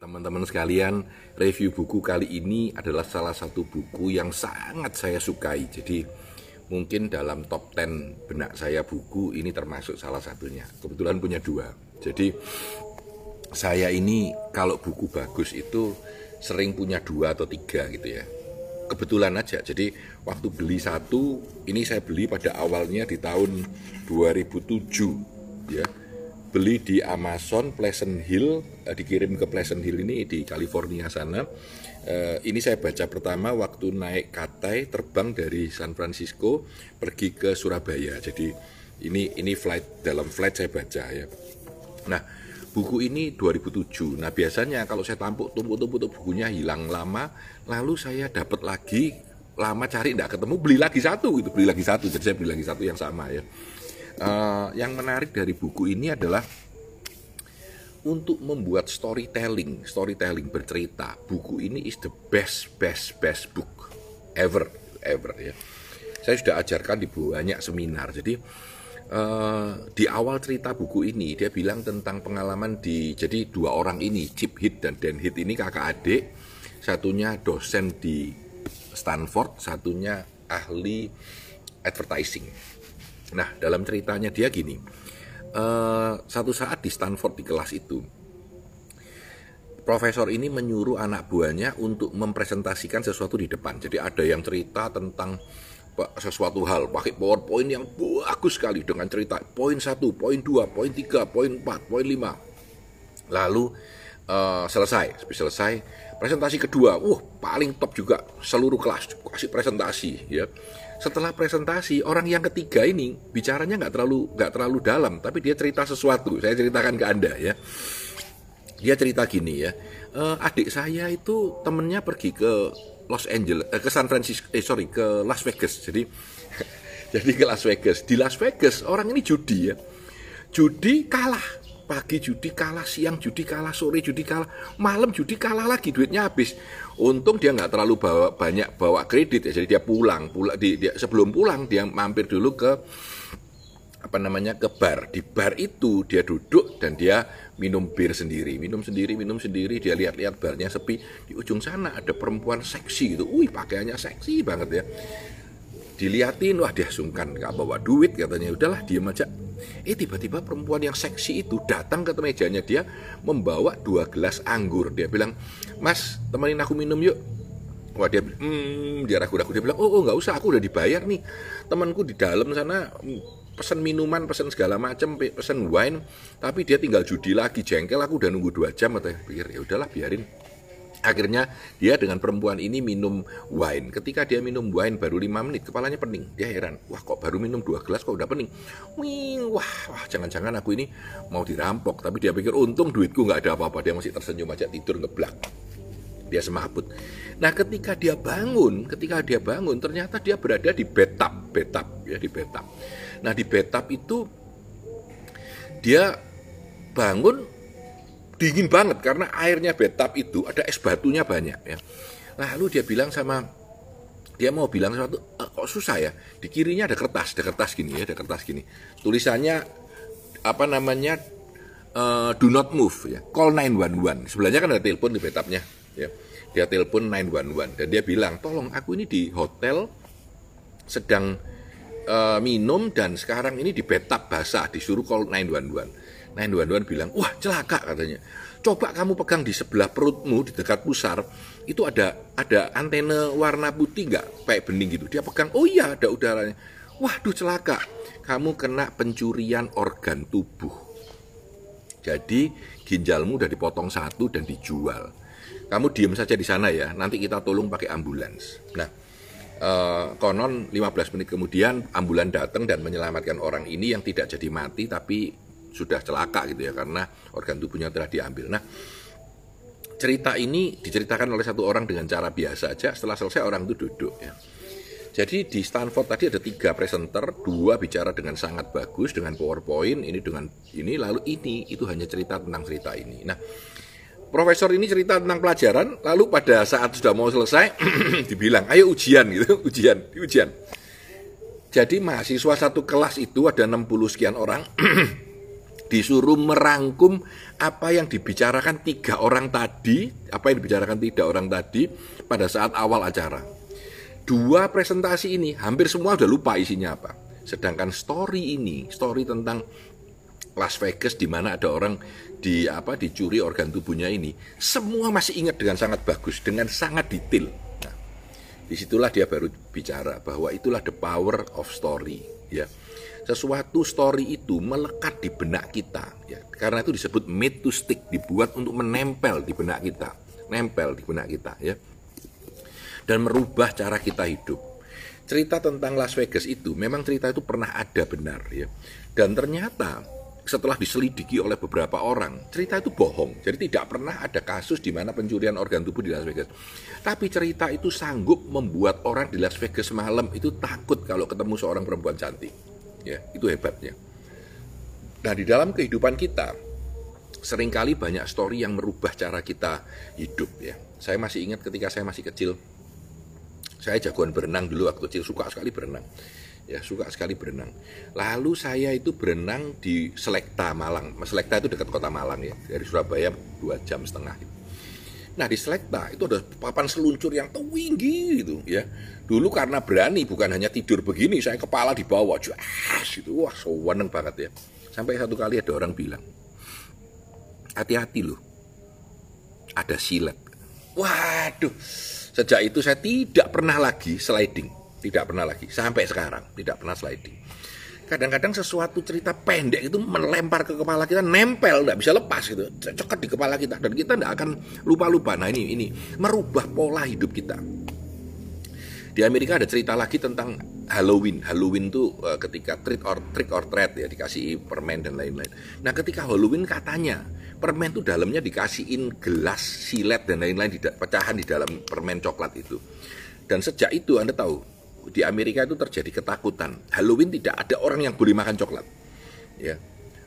Teman-teman sekalian, review buku kali ini adalah salah satu buku yang sangat saya sukai. Jadi mungkin dalam top 10 benak saya buku ini termasuk salah satunya. Kebetulan punya dua. Jadi saya ini kalau buku bagus itu sering punya dua atau tiga gitu ya. Kebetulan aja. Jadi waktu beli satu, ini saya beli pada awalnya di tahun 2007 ya beli di Amazon Pleasant Hill eh, dikirim ke Pleasant Hill ini di California sana. Eh, ini saya baca pertama waktu naik katai terbang dari San Francisco pergi ke Surabaya. Jadi ini ini flight dalam flight saya baca ya. Nah buku ini 2007 nah biasanya kalau saya tampuk tumpuk-tumpuk bukunya hilang lama lalu saya dapat lagi lama cari tidak ketemu beli lagi satu gitu. Beli lagi satu jadi saya beli lagi satu yang sama ya uh, yang menarik dari buku ini adalah untuk membuat storytelling, storytelling bercerita. Buku ini is the best, best, best book ever, ever ya. Saya sudah ajarkan di banyak seminar. Jadi uh, di awal cerita buku ini dia bilang tentang pengalaman di jadi dua orang ini Chip Hit dan Dan Hit ini kakak adik. Satunya dosen di Stanford, satunya ahli advertising Nah, dalam ceritanya dia gini, uh, satu saat di Stanford di kelas itu, profesor ini menyuruh anak buahnya untuk mempresentasikan sesuatu di depan. Jadi ada yang cerita tentang sesuatu hal. Pakai PowerPoint yang bagus sekali dengan cerita. Poin satu, poin dua, poin tiga, poin empat, poin lima. Lalu uh, selesai, selesai presentasi kedua, wah paling top juga. Seluruh kelas kasih presentasi ya setelah presentasi orang yang ketiga ini bicaranya nggak terlalu nggak terlalu dalam tapi dia cerita sesuatu. Saya ceritakan ke anda ya. Dia cerita gini ya. E, adik saya itu temennya pergi ke Los Angeles eh, ke San Francisco eh sorry ke Las Vegas. Jadi jadi ke Las Vegas. Di Las Vegas orang ini judi ya. Judi kalah pagi judi kalah, siang judi kalah, sore judi kalah, malam judi kalah lagi, duitnya habis. Untung dia nggak terlalu bawa banyak bawa kredit ya, jadi dia pulang, pulang di, dia, sebelum pulang dia mampir dulu ke apa namanya ke bar. Di bar itu dia duduk dan dia minum bir sendiri, minum sendiri, minum sendiri. Dia lihat-lihat barnya sepi. Di ujung sana ada perempuan seksi gitu, wih pakaiannya seksi banget ya diliatin wah dia sungkan nggak bawa duit katanya. Udahlah diem aja. Eh tiba-tiba perempuan yang seksi itu datang ke mejanya dia membawa dua gelas anggur. Dia bilang mas temenin aku minum yuk. Wah dia hmm, dia ragu-ragu. Dia bilang oh oh usah aku udah dibayar nih. Temanku di dalam sana hmm, pesan minuman pesan segala macam pesan wine tapi dia tinggal judi lagi jengkel. Aku udah nunggu dua jam atau pikir ya udahlah biarin Akhirnya dia dengan perempuan ini minum wine. Ketika dia minum wine baru lima menit, kepalanya pening. Dia heran, wah kok baru minum dua gelas kok udah pening. Wing, wah, wah jangan-jangan aku ini mau dirampok. Tapi dia pikir untung duitku nggak ada apa-apa. Dia masih tersenyum aja tidur ngeblak. Dia semaput. Nah ketika dia bangun, ketika dia bangun ternyata dia berada di betap, betap ya di betap. Nah di betap itu dia bangun dingin banget karena airnya betap itu ada es batunya banyak ya. Lalu dia bilang sama dia mau bilang sesuatu e, kok susah ya. Di kirinya ada kertas, ada kertas gini ya, ada kertas gini. Tulisannya apa namanya uh, do not move ya. Call 911. Sebelahnya kan ada telepon di betapnya ya. Dia telepon 911 dan dia bilang, "Tolong aku ini di hotel sedang uh, minum dan sekarang ini di betap basah, disuruh call 911." 911 bilang, wah celaka katanya. Coba kamu pegang di sebelah perutmu di dekat pusar, itu ada ada antena warna putih nggak kayak bening gitu. Dia pegang, oh iya ada udaranya. Waduh celaka, kamu kena pencurian organ tubuh. Jadi ginjalmu udah dipotong satu dan dijual. Kamu diem saja di sana ya, nanti kita tolong pakai ambulans. Nah, eh, konon 15 menit kemudian ambulan datang dan menyelamatkan orang ini yang tidak jadi mati tapi sudah celaka gitu ya karena organ tubuhnya telah diambil. Nah, cerita ini diceritakan oleh satu orang dengan cara biasa aja. Setelah selesai orang itu duduk ya. Jadi di Stanford tadi ada tiga presenter, dua bicara dengan sangat bagus dengan PowerPoint, ini dengan ini, lalu ini itu hanya cerita tentang cerita ini. Nah, profesor ini cerita tentang pelajaran, lalu pada saat sudah mau selesai dibilang, ayo ujian gitu, ujian, ujian. Jadi mahasiswa satu kelas itu ada 60 sekian orang, disuruh merangkum apa yang dibicarakan tiga orang tadi, apa yang dibicarakan tiga orang tadi pada saat awal acara. Dua presentasi ini hampir semua udah lupa isinya apa. Sedangkan story ini, story tentang Las Vegas di mana ada orang di apa dicuri organ tubuhnya ini, semua masih ingat dengan sangat bagus, dengan sangat detail. Nah, di situlah dia baru bicara bahwa itulah the power of story, ya sesuatu story itu melekat di benak kita ya karena itu disebut made to stick dibuat untuk menempel di benak kita nempel di benak kita ya dan merubah cara kita hidup cerita tentang Las Vegas itu memang cerita itu pernah ada benar ya dan ternyata setelah diselidiki oleh beberapa orang, cerita itu bohong. Jadi tidak pernah ada kasus di mana pencurian organ tubuh di Las Vegas. Tapi cerita itu sanggup membuat orang di Las Vegas malam itu takut kalau ketemu seorang perempuan cantik. Ya, itu hebatnya. Nah, di dalam kehidupan kita sering kali banyak story yang merubah cara kita hidup ya. Saya masih ingat ketika saya masih kecil, saya jagoan berenang dulu waktu kecil, suka sekali berenang. Ya, suka sekali berenang. Lalu saya itu berenang di Selekta Malang. Selekta itu dekat kota Malang ya, dari Surabaya dua jam setengah. Nah di Selekta itu ada papan seluncur yang tinggi gitu ya. Dulu karena berani bukan hanya tidur begini, saya kepala di bawah, jas itu wah seweneng banget ya. Sampai satu kali ada orang bilang, hati-hati loh, ada silet. Waduh, sejak itu saya tidak pernah lagi sliding, tidak pernah lagi sampai sekarang tidak pernah sliding kadang-kadang sesuatu cerita pendek itu melempar ke kepala kita nempel nggak bisa lepas gitu. Cekat di kepala kita dan kita nggak akan lupa-lupa. Nah ini ini merubah pola hidup kita. Di Amerika ada cerita lagi tentang Halloween. Halloween itu uh, ketika trick or trick or treat ya dikasih permen dan lain-lain. Nah ketika Halloween katanya permen itu dalamnya dikasihin gelas silet dan lain-lain pecahan di dalam permen coklat itu. Dan sejak itu anda tahu di Amerika itu terjadi ketakutan. Halloween tidak ada orang yang boleh makan coklat. Ya.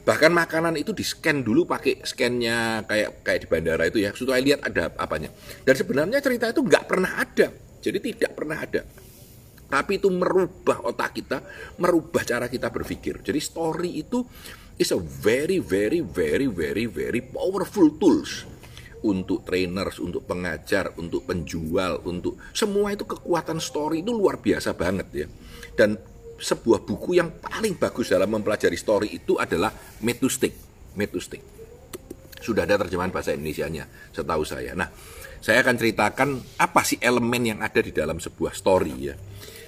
Bahkan makanan itu di scan dulu pakai scannya kayak kayak di bandara itu ya, supaya lihat ada apanya. Dan sebenarnya cerita itu nggak pernah ada. Jadi tidak pernah ada. Tapi itu merubah otak kita, merubah cara kita berpikir. Jadi story itu is a very very very very very powerful tools untuk trainers, untuk pengajar, untuk penjual, untuk semua itu kekuatan story itu luar biasa banget ya. Dan sebuah buku yang paling bagus dalam mempelajari story itu adalah Metustik. Metustik. Sudah ada terjemahan bahasa Indonesia-nya, setahu saya. Nah, saya akan ceritakan apa sih elemen yang ada di dalam sebuah story ya.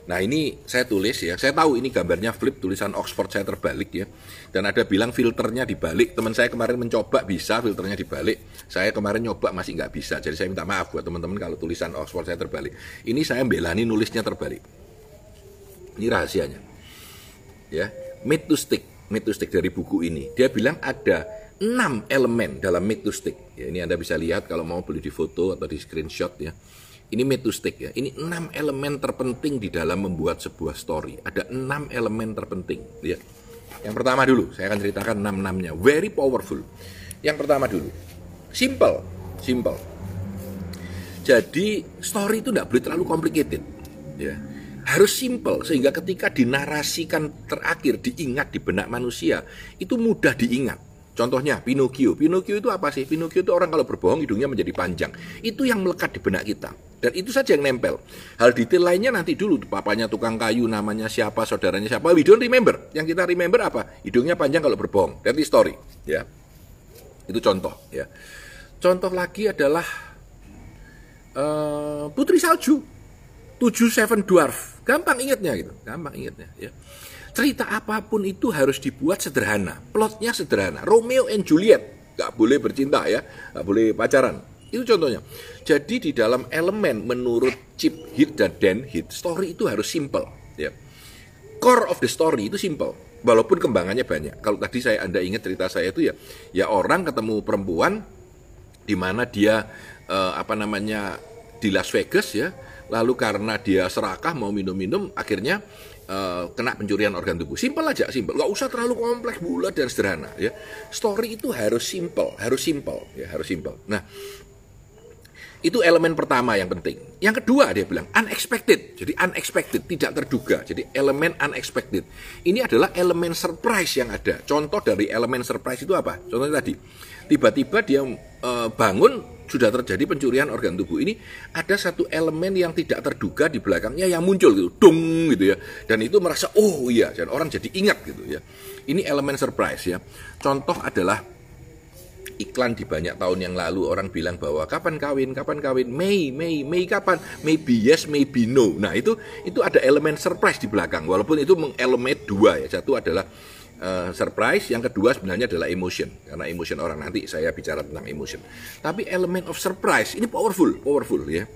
Nah ini saya tulis ya, saya tahu ini gambarnya flip tulisan Oxford saya terbalik ya. Dan ada bilang filternya dibalik, teman saya kemarin mencoba bisa filternya dibalik. Saya kemarin nyoba masih nggak bisa, jadi saya minta maaf buat teman-teman kalau tulisan Oxford saya terbalik. Ini saya belani nulisnya terbalik. Ini rahasianya. Ya, made to stick, made to stick dari buku ini. Dia bilang ada enam elemen dalam made to stick. Ya, ini Anda bisa lihat kalau mau beli di foto atau di screenshot ya ini metustik ya. Ini enam elemen terpenting di dalam membuat sebuah story. Ada enam elemen terpenting. Ya. Yang pertama dulu, saya akan ceritakan enam-enamnya. Very powerful. Yang pertama dulu, simple, simple. Jadi story itu tidak boleh terlalu complicated. Ya. Harus simple sehingga ketika dinarasikan terakhir diingat di benak manusia itu mudah diingat Contohnya Pinocchio. Pinocchio itu apa sih? Pinocchio itu orang kalau berbohong hidungnya menjadi panjang. Itu yang melekat di benak kita. Dan itu saja yang nempel. Hal detail lainnya nanti dulu. Papanya tukang kayu, namanya siapa, saudaranya siapa. We don't remember. Yang kita remember apa? Hidungnya panjang kalau berbohong. That is story. Ya. Itu contoh. Ya. Contoh lagi adalah uh, Putri Salju. Tujuh Seven Dwarf. Gampang ingatnya gitu. Gampang ingatnya. Ya cerita apa pun itu harus dibuat sederhana. Plotnya sederhana. Romeo and Juliet. Gak boleh bercinta ya. Gak boleh pacaran. Itu contohnya. Jadi di dalam elemen menurut Chip Hit dan Dan Hit, story itu harus simple. Ya. Core of the story itu simple. Walaupun kembangannya banyak. Kalau tadi saya Anda ingat cerita saya itu ya, ya orang ketemu perempuan di mana dia eh, apa namanya di Las Vegas ya, lalu karena dia serakah mau minum-minum, akhirnya uh, kena pencurian organ tubuh. Simpel aja, simpel. Gak usah terlalu kompleks, bulat dan sederhana. Ya, story itu harus simpel, harus simpel, ya harus simpel. Nah, Itu elemen pertama yang penting. Yang kedua dia bilang unexpected. Jadi unexpected, tidak terduga. Jadi elemen unexpected. Ini adalah elemen surprise yang ada. Contoh dari elemen surprise itu apa? Contohnya tadi, tiba-tiba dia e, bangun sudah terjadi pencurian organ tubuh. Ini ada satu elemen yang tidak terduga di belakangnya yang muncul gitu, dong gitu ya. Dan itu merasa oh iya, dan orang jadi ingat gitu ya. Ini elemen surprise ya. Contoh adalah iklan di banyak tahun yang lalu orang bilang bahwa kapan kawin, kapan kawin, Mei, Mei, Mei kapan, maybe yes, maybe no. Nah itu itu ada elemen surprise di belakang, walaupun itu mengelemen dua ya. Satu adalah uh, surprise, yang kedua sebenarnya adalah emotion, karena emotion orang nanti saya bicara tentang emotion. Tapi elemen of surprise ini powerful, powerful ya.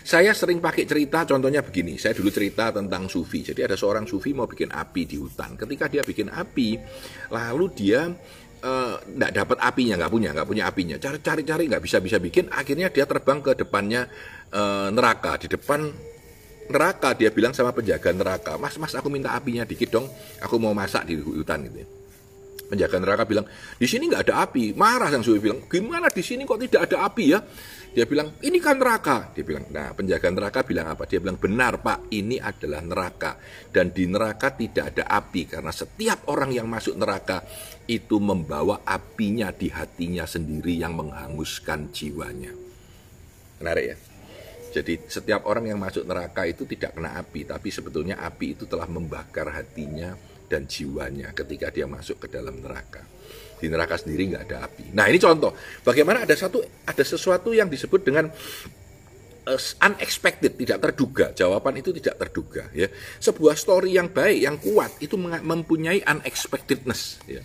Saya sering pakai cerita, contohnya begini. Saya dulu cerita tentang sufi. Jadi ada seorang sufi mau bikin api di hutan. Ketika dia bikin api, lalu dia nggak uh, dapat apinya, nggak punya, nggak punya apinya. Cari-cari-cari nggak bisa-bisa bikin. Akhirnya dia terbang ke depannya uh, neraka. Di depan neraka dia bilang sama penjaga neraka, Mas, Mas, aku minta apinya dikit dong. Aku mau masak di hutan gitu. Ya. Penjaga neraka bilang, di sini nggak ada api. Marah sang sufi bilang, gimana di sini kok tidak ada api ya? Dia bilang, ini kan neraka. Dia bilang, nah penjaga neraka bilang apa? Dia bilang, benar pak, ini adalah neraka. Dan di neraka tidak ada api. Karena setiap orang yang masuk neraka itu membawa apinya di hatinya sendiri yang menghanguskan jiwanya. Menarik ya? Jadi setiap orang yang masuk neraka itu tidak kena api, tapi sebetulnya api itu telah membakar hatinya dan jiwanya ketika dia masuk ke dalam neraka di neraka sendiri nggak ada api. Nah ini contoh bagaimana ada satu ada sesuatu yang disebut dengan uh, unexpected, tidak terduga. Jawaban itu tidak terduga. Ya, sebuah story yang baik, yang kuat itu mempunyai unexpectedness. Ya.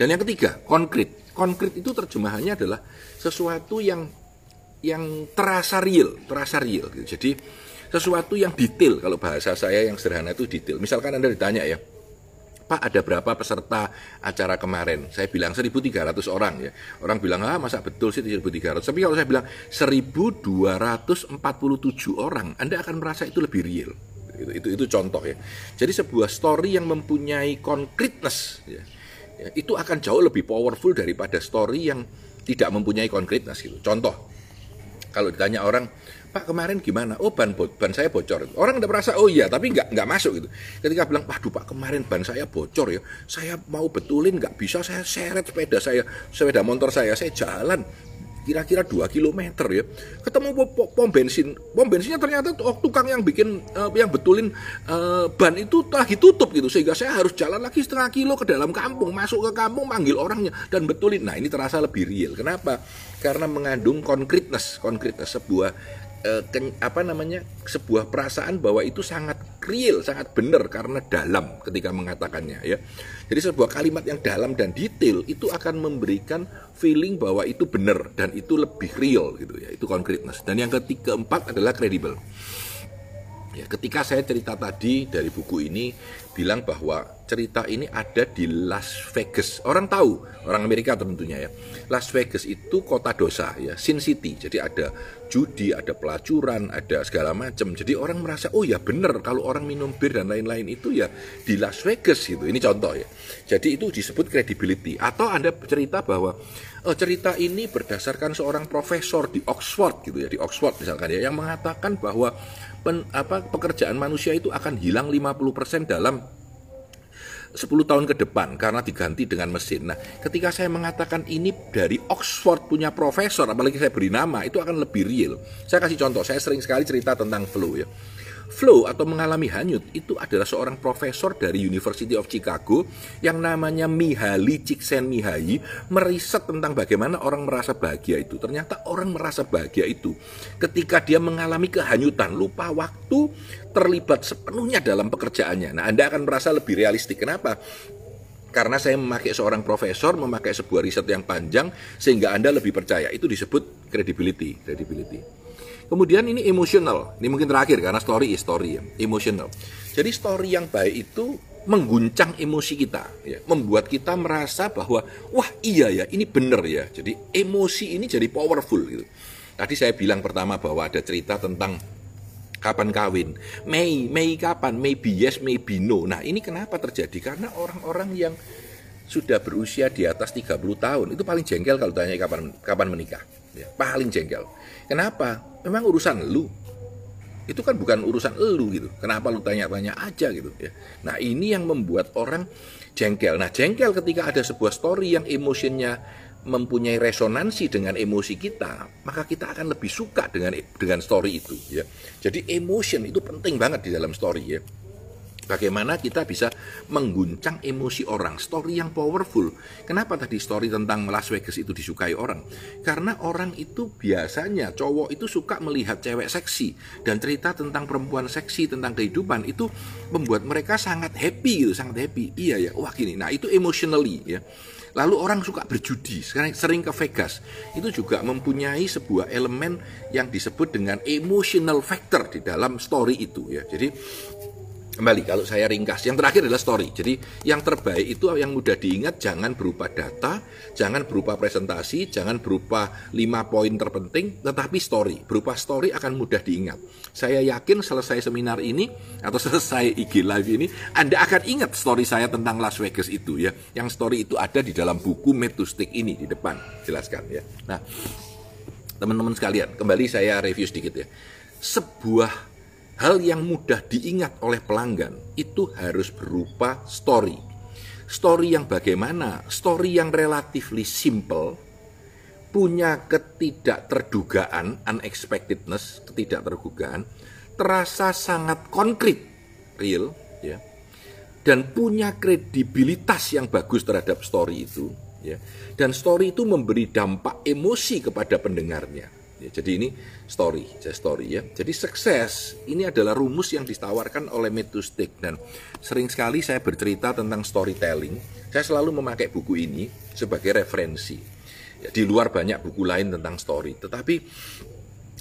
Dan yang ketiga, konkret. Konkret itu terjemahannya adalah sesuatu yang yang terasa real, terasa real. Gitu. Jadi sesuatu yang detail. Kalau bahasa saya yang sederhana itu detail. Misalkan anda ditanya ya, Pak ada berapa peserta acara kemarin? Saya bilang 1.300 orang ya. Orang bilang, ah masa betul sih 1.300? Tapi kalau saya bilang 1.247 orang, Anda akan merasa itu lebih real. Itu, itu, itu contoh ya. Jadi sebuah story yang mempunyai konkretness, ya, ya, itu akan jauh lebih powerful daripada story yang tidak mempunyai konkretness gitu. Contoh, kalau ditanya orang, Pak kemarin gimana? Oh ban ban saya bocor. Orang udah merasa oh iya, tapi nggak nggak masuk gitu. Ketika bilang, waduh Pak kemarin ban saya bocor ya, saya mau betulin nggak bisa, saya seret sepeda saya, sepeda motor saya, saya jalan kira-kira 2 km ya ketemu pom bensin. Pom bensinnya ternyata oh, tukang yang bikin uh, yang betulin uh, ban itu lagi tutup gitu sehingga saya harus jalan lagi setengah kilo ke dalam kampung masuk ke kampung manggil orangnya dan betulin. Nah ini terasa lebih real. Kenapa? Karena mengandung konkretness konkretness sebuah eh, apa namanya sebuah perasaan bahwa itu sangat real, sangat benar karena dalam ketika mengatakannya ya. Jadi sebuah kalimat yang dalam dan detail itu akan memberikan feeling bahwa itu benar dan itu lebih real gitu ya. Itu concreteness. Dan yang ketiga keempat adalah credible. Ya, ketika saya cerita tadi dari buku ini bilang bahwa cerita ini ada di Las Vegas. Orang tahu, orang Amerika tentunya ya. Las Vegas itu kota dosa ya, Sin City. Jadi ada judi, ada pelacuran, ada segala macam. Jadi orang merasa oh ya benar kalau orang minum bir dan lain-lain itu ya di Las Vegas gitu. Ini contoh ya. Jadi itu disebut credibility. Atau Anda cerita bahwa oh, cerita ini berdasarkan seorang profesor di Oxford gitu ya, di Oxford misalkan ya yang mengatakan bahwa pen, apa pekerjaan manusia itu akan hilang 50% dalam 10 tahun ke depan karena diganti dengan mesin. Nah, ketika saya mengatakan ini dari Oxford punya profesor, apalagi saya beri nama, itu akan lebih real. Saya kasih contoh, saya sering sekali cerita tentang flu ya flow atau mengalami hanyut itu adalah seorang profesor dari University of Chicago yang namanya Mihaly Csikszentmihalyi meriset tentang bagaimana orang merasa bahagia itu. Ternyata orang merasa bahagia itu ketika dia mengalami kehanyutan, lupa waktu, terlibat sepenuhnya dalam pekerjaannya. Nah, Anda akan merasa lebih realistik. Kenapa? Karena saya memakai seorang profesor, memakai sebuah riset yang panjang, sehingga Anda lebih percaya. Itu disebut credibility. credibility. Kemudian ini emosional. Ini mungkin terakhir karena story is story ya. Emosional. Jadi story yang baik itu mengguncang emosi kita, ya, membuat kita merasa bahwa wah iya ya ini benar ya. Jadi emosi ini jadi powerful gitu. Tadi saya bilang pertama bahwa ada cerita tentang kapan kawin, Mei, Mei kapan, maybe yes, maybe no. Nah ini kenapa terjadi? Karena orang-orang yang sudah berusia di atas 30 tahun itu paling jengkel kalau tanya kapan kapan menikah ya, paling jengkel. Kenapa? Memang urusan lu. Itu kan bukan urusan lu gitu. Kenapa lu tanya-tanya aja gitu ya. Nah, ini yang membuat orang jengkel. Nah, jengkel ketika ada sebuah story yang emosinya mempunyai resonansi dengan emosi kita, maka kita akan lebih suka dengan dengan story itu ya. Jadi emotion itu penting banget di dalam story ya. Bagaimana kita bisa mengguncang emosi orang, story yang powerful. Kenapa tadi story tentang Las Vegas itu disukai orang? Karena orang itu biasanya cowok itu suka melihat cewek seksi dan cerita tentang perempuan seksi, tentang kehidupan itu membuat mereka sangat happy gitu, sangat happy. Iya ya, wah gini. Nah, itu emotionally ya. Lalu orang suka berjudi, sering ke Vegas. Itu juga mempunyai sebuah elemen yang disebut dengan emotional factor di dalam story itu ya. Jadi Kembali kalau saya ringkas, yang terakhir adalah story. Jadi yang terbaik itu yang mudah diingat jangan berupa data, jangan berupa presentasi, jangan berupa lima poin terpenting, tetapi story. Berupa story akan mudah diingat. Saya yakin selesai seminar ini atau selesai IG live ini, Anda akan ingat story saya tentang Las Vegas itu ya. Yang story itu ada di dalam buku Metustik ini di depan. Jelaskan ya. Nah, teman-teman sekalian, kembali saya review sedikit ya. Sebuah Hal yang mudah diingat oleh pelanggan itu harus berupa story. Story yang bagaimana? Story yang relatively simple, punya ketidakterdugaan, unexpectedness, ketidakterdugaan, terasa sangat konkret, real, ya, dan punya kredibilitas yang bagus terhadap story itu, ya, dan story itu memberi dampak emosi kepada pendengarnya Ya, jadi ini story, saya story ya. Jadi sukses ini adalah rumus yang ditawarkan oleh Metustik dan sering sekali saya bercerita tentang storytelling. Saya selalu memakai buku ini sebagai referensi. Ya, di luar banyak buku lain tentang story, tetapi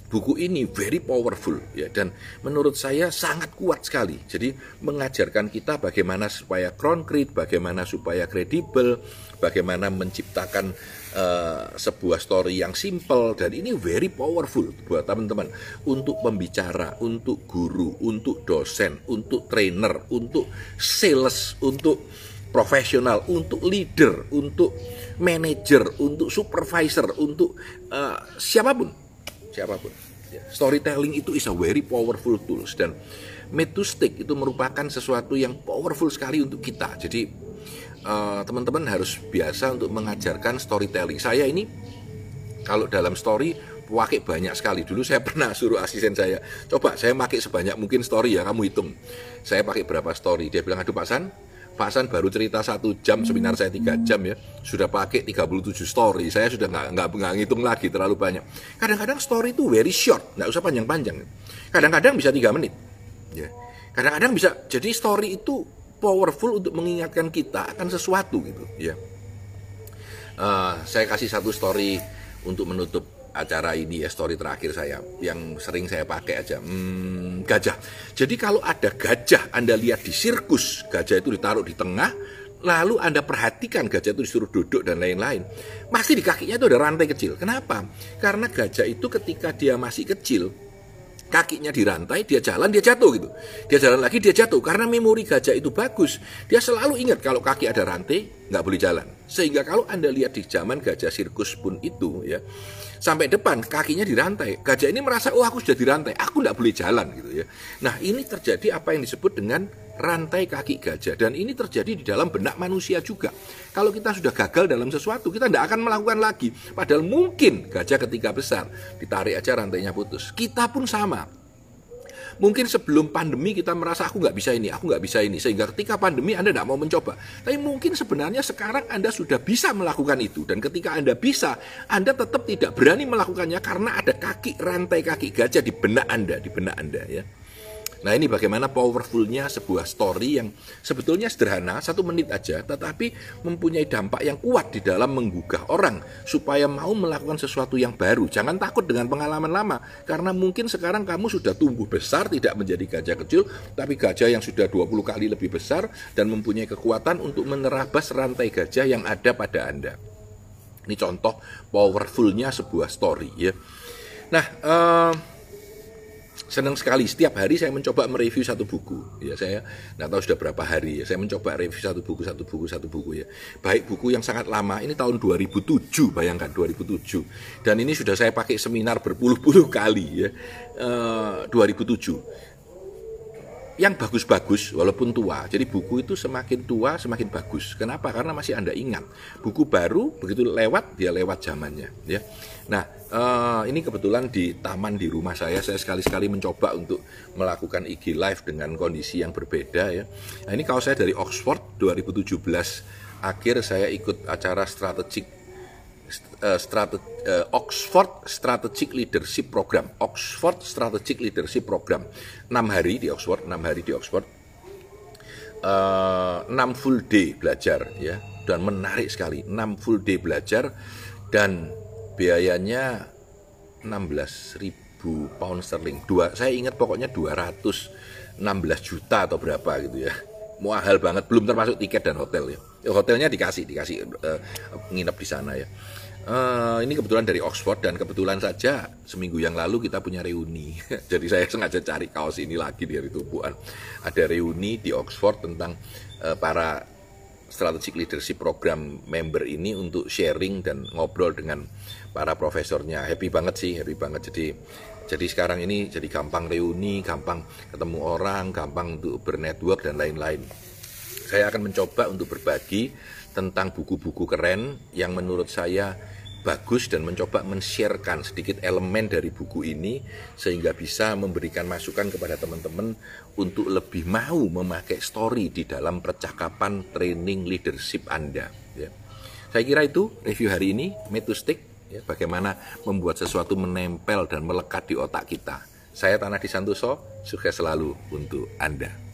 buku ini very powerful ya. Dan menurut saya sangat kuat sekali. Jadi mengajarkan kita bagaimana supaya konkret, bagaimana supaya kredibel, bagaimana menciptakan uh, sebuah story yang simple dan ini very powerful buat teman-teman. Untuk pembicara, untuk guru, untuk dosen, untuk trainer, untuk sales, untuk profesional, untuk leader, untuk manager, untuk supervisor, untuk uh, siapa pun, siapa pun. Ya, storytelling itu is a very powerful tools dan metustik itu merupakan sesuatu yang powerful sekali untuk kita. Jadi Eh, teman-teman uh, harus biasa untuk mengajarkan storytelling. Saya ini kalau dalam story pakai banyak sekali. Dulu saya pernah suruh asisten saya, coba saya pakai sebanyak mungkin story ya, kamu hitung. Saya pakai berapa story? Dia bilang, aduh Pak San, Pak San baru cerita satu jam, seminar saya tiga jam ya, sudah pakai 37 story. Saya sudah nggak nggak nggak ngitung lagi terlalu banyak. Kadang-kadang story itu very short, nggak usah panjang-panjang. Kadang-kadang bisa tiga menit. Ya. Kadang-kadang bisa. Jadi story itu powerful untuk mengingatkan kita akan sesuatu gitu ya. Uh, saya kasih satu story untuk menutup acara ini ya story terakhir saya yang sering saya pakai aja hmm, gajah jadi kalau ada gajah anda lihat di sirkus gajah itu ditaruh di tengah lalu anda perhatikan gajah itu disuruh duduk dan lain-lain masih di kakinya itu ada rantai kecil kenapa karena gajah itu ketika dia masih kecil kakinya dirantai, dia jalan, dia jatuh gitu. Dia jalan lagi, dia jatuh. Karena memori gajah itu bagus. Dia selalu ingat kalau kaki ada rantai, nggak boleh jalan. Sehingga kalau Anda lihat di zaman gajah sirkus pun itu ya, sampai depan kakinya dirantai. Gajah ini merasa, oh aku sudah dirantai, aku nggak boleh jalan gitu ya. Nah ini terjadi apa yang disebut dengan rantai kaki gajah dan ini terjadi di dalam benak manusia juga. Kalau kita sudah gagal dalam sesuatu, kita tidak akan melakukan lagi. Padahal mungkin gajah ketika besar ditarik aja rantainya putus. Kita pun sama. Mungkin sebelum pandemi kita merasa aku nggak bisa ini, aku nggak bisa ini. Sehingga ketika pandemi Anda tidak mau mencoba. Tapi mungkin sebenarnya sekarang Anda sudah bisa melakukan itu. Dan ketika Anda bisa, Anda tetap tidak berani melakukannya karena ada kaki rantai kaki gajah di benak Anda, di benak Anda ya. Nah ini bagaimana powerfulnya sebuah story yang sebetulnya sederhana, satu menit aja, tetapi mempunyai dampak yang kuat di dalam menggugah orang supaya mau melakukan sesuatu yang baru. Jangan takut dengan pengalaman lama, karena mungkin sekarang kamu sudah tumbuh besar, tidak menjadi gajah kecil, tapi gajah yang sudah 20 kali lebih besar dan mempunyai kekuatan untuk menerabas rantai gajah yang ada pada Anda. Ini contoh powerfulnya sebuah story ya. Nah, uh, senang sekali. Setiap hari saya mencoba mereview satu buku ya. Saya nggak tahu sudah berapa hari ya. Saya mencoba review satu buku satu buku satu buku ya. Baik buku yang sangat lama ini tahun 2007 bayangkan 2007 dan ini sudah saya pakai seminar berpuluh-puluh kali ya. Uh, 2007 yang bagus-bagus walaupun tua. Jadi buku itu semakin tua semakin bagus. Kenapa? Karena masih Anda ingat. Buku baru begitu lewat dia lewat zamannya, ya. Nah, uh, ini kebetulan di taman di rumah saya saya sekali-sekali mencoba untuk melakukan IG live dengan kondisi yang berbeda ya. Nah, ini kalau saya dari Oxford 2017 akhir saya ikut acara strategik uh, strategi, uh, Oxford Strategic Leadership Program. Oxford Strategic Leadership Program. 6 hari di Oxford, 6 hari di Oxford. Uh, 6 full day belajar ya dan menarik sekali. 6 full day belajar dan biayanya 16.000 pound sterling. Dua, saya ingat pokoknya 216 juta atau berapa gitu ya. Mahal banget, belum termasuk tiket dan hotel ya. Hotelnya dikasih, dikasih uh, nginep di sana ya. Uh, ini kebetulan dari Oxford dan kebetulan saja seminggu yang lalu kita punya reuni. Jadi saya sengaja cari kaos ini lagi di hari Tubuhan. Ada reuni di Oxford tentang uh, para strategic leadership program member ini untuk sharing dan ngobrol dengan para profesornya. Happy banget sih, happy banget. Jadi jadi sekarang ini jadi gampang reuni, gampang ketemu orang, gampang untuk bernetwork dan lain-lain. Saya akan mencoba untuk berbagi tentang buku-buku keren yang menurut saya bagus dan mencoba men-sharekan sedikit elemen dari buku ini sehingga bisa memberikan masukan kepada teman-teman untuk lebih mau memakai story di dalam percakapan training leadership Anda ya. Saya kira itu review hari ini Metustik ya, bagaimana membuat sesuatu menempel dan melekat di otak kita. Saya Tanah Disantoso, sukses selalu untuk Anda.